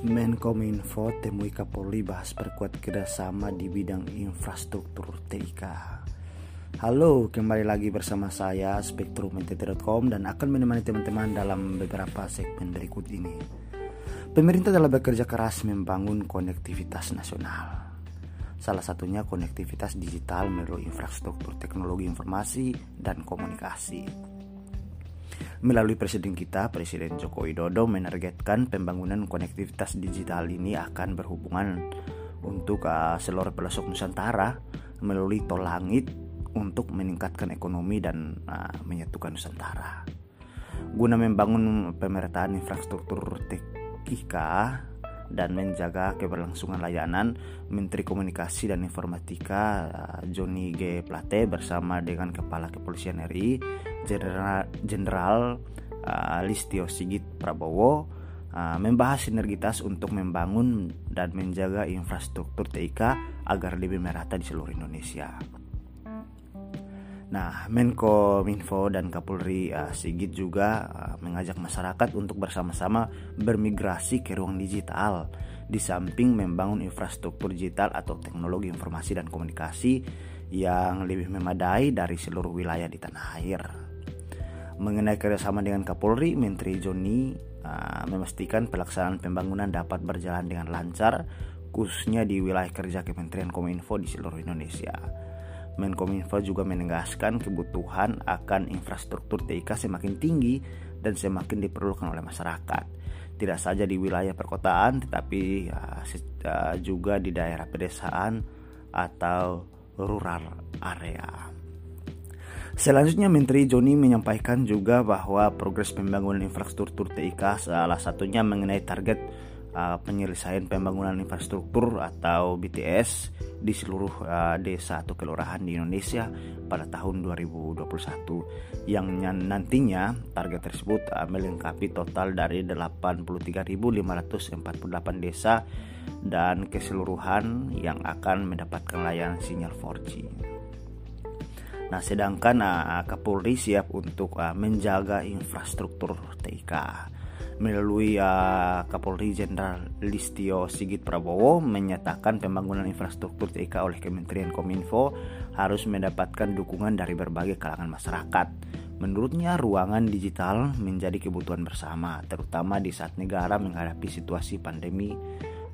Menkominfo temui Kapolri bahas perkuat kerjasama di bidang infrastruktur TIK. Halo, kembali lagi bersama saya Spektrum dan akan menemani teman-teman dalam beberapa segmen berikut ini. Pemerintah telah bekerja keras membangun konektivitas nasional. Salah satunya konektivitas digital melalui infrastruktur teknologi informasi dan komunikasi. Melalui presiden kita, Presiden Joko Widodo menargetkan pembangunan konektivitas digital ini akan berhubungan untuk uh, seluruh pelosok Nusantara melalui tol langit untuk meningkatkan ekonomi dan uh, menyatukan Nusantara. Guna membangun pemerataan infrastruktur TIK dan menjaga keberlangsungan layanan, Menteri Komunikasi dan Informatika uh, Joni G. Plate bersama dengan Kepala Kepolisian RI Jenderal uh, Listio Sigit Prabowo uh, membahas sinergitas untuk membangun dan menjaga infrastruktur TIK agar lebih merata di seluruh Indonesia. Nah, Menko Minfo dan Kapolri uh, Sigit juga uh, mengajak masyarakat untuk bersama-sama bermigrasi ke ruang digital di samping membangun infrastruktur digital atau teknologi informasi dan komunikasi yang lebih memadai dari seluruh wilayah di tanah air. Mengenai kerjasama dengan Kapolri, Menteri Joni uh, memastikan pelaksanaan pembangunan dapat berjalan dengan lancar, khususnya di wilayah kerja Kementerian Kominfo di seluruh Indonesia. Menkominfo juga menegaskan kebutuhan akan infrastruktur TIK semakin tinggi dan semakin diperlukan oleh masyarakat. Tidak saja di wilayah perkotaan, tetapi uh, juga di daerah pedesaan atau rural area. Selanjutnya Menteri Joni menyampaikan juga bahwa progres pembangunan infrastruktur TIK salah satunya mengenai target uh, penyelesaian pembangunan infrastruktur atau BTS di seluruh uh, desa atau kelurahan di Indonesia pada tahun 2021 yang nantinya target tersebut uh, melengkapi total dari 83.548 desa dan keseluruhan yang akan mendapatkan layanan sinyal 4G. Nah, sedangkan uh, Kapolri siap untuk uh, menjaga infrastruktur TIK. Melalui uh, Kapolri Jenderal Listio Sigit Prabowo menyatakan pembangunan infrastruktur TIK oleh Kementerian Kominfo harus mendapatkan dukungan dari berbagai kalangan masyarakat. Menurutnya ruangan digital menjadi kebutuhan bersama, terutama di saat negara menghadapi situasi pandemi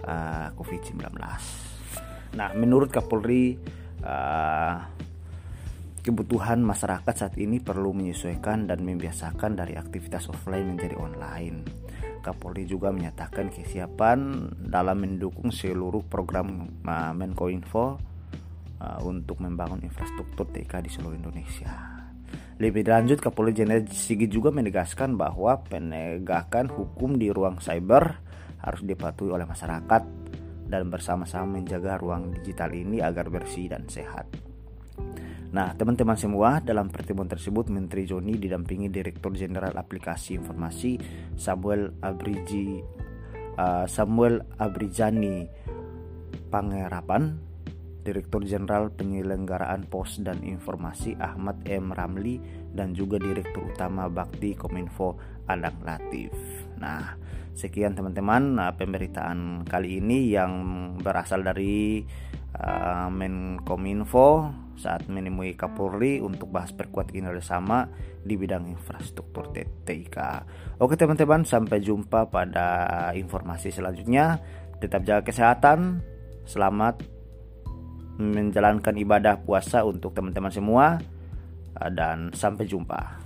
uh, COVID-19. Nah, menurut Kapolri uh, kebutuhan masyarakat saat ini perlu menyesuaikan dan membiasakan dari aktivitas offline menjadi online. Kapolri juga menyatakan kesiapan dalam mendukung seluruh program uh, Menkominfo uh, untuk membangun infrastruktur TK di seluruh Indonesia. Lebih lanjut, Kapolri Jenderal Sigit juga menegaskan bahwa penegakan hukum di ruang cyber harus dipatuhi oleh masyarakat dan bersama-sama menjaga ruang digital ini agar bersih dan sehat. Nah, teman-teman semua, dalam pertemuan tersebut Menteri Joni didampingi Direktur Jenderal Aplikasi Informasi Samuel Abriji uh, Samuel Abrijani Pangerapan, Direktur Jenderal Penyelenggaraan Pos dan Informasi Ahmad M. Ramli dan juga Direktur Utama Bakti Kominfo Adang Latif. Nah, sekian teman-teman uh, pemberitaan kali ini yang berasal dari uh, Menkominfo saat menemui Kapolri untuk bahas perkuat kerjasama di bidang infrastruktur TIK. Oke teman-teman, sampai jumpa pada informasi selanjutnya. Tetap jaga kesehatan. Selamat menjalankan ibadah puasa untuk teman-teman semua dan sampai jumpa.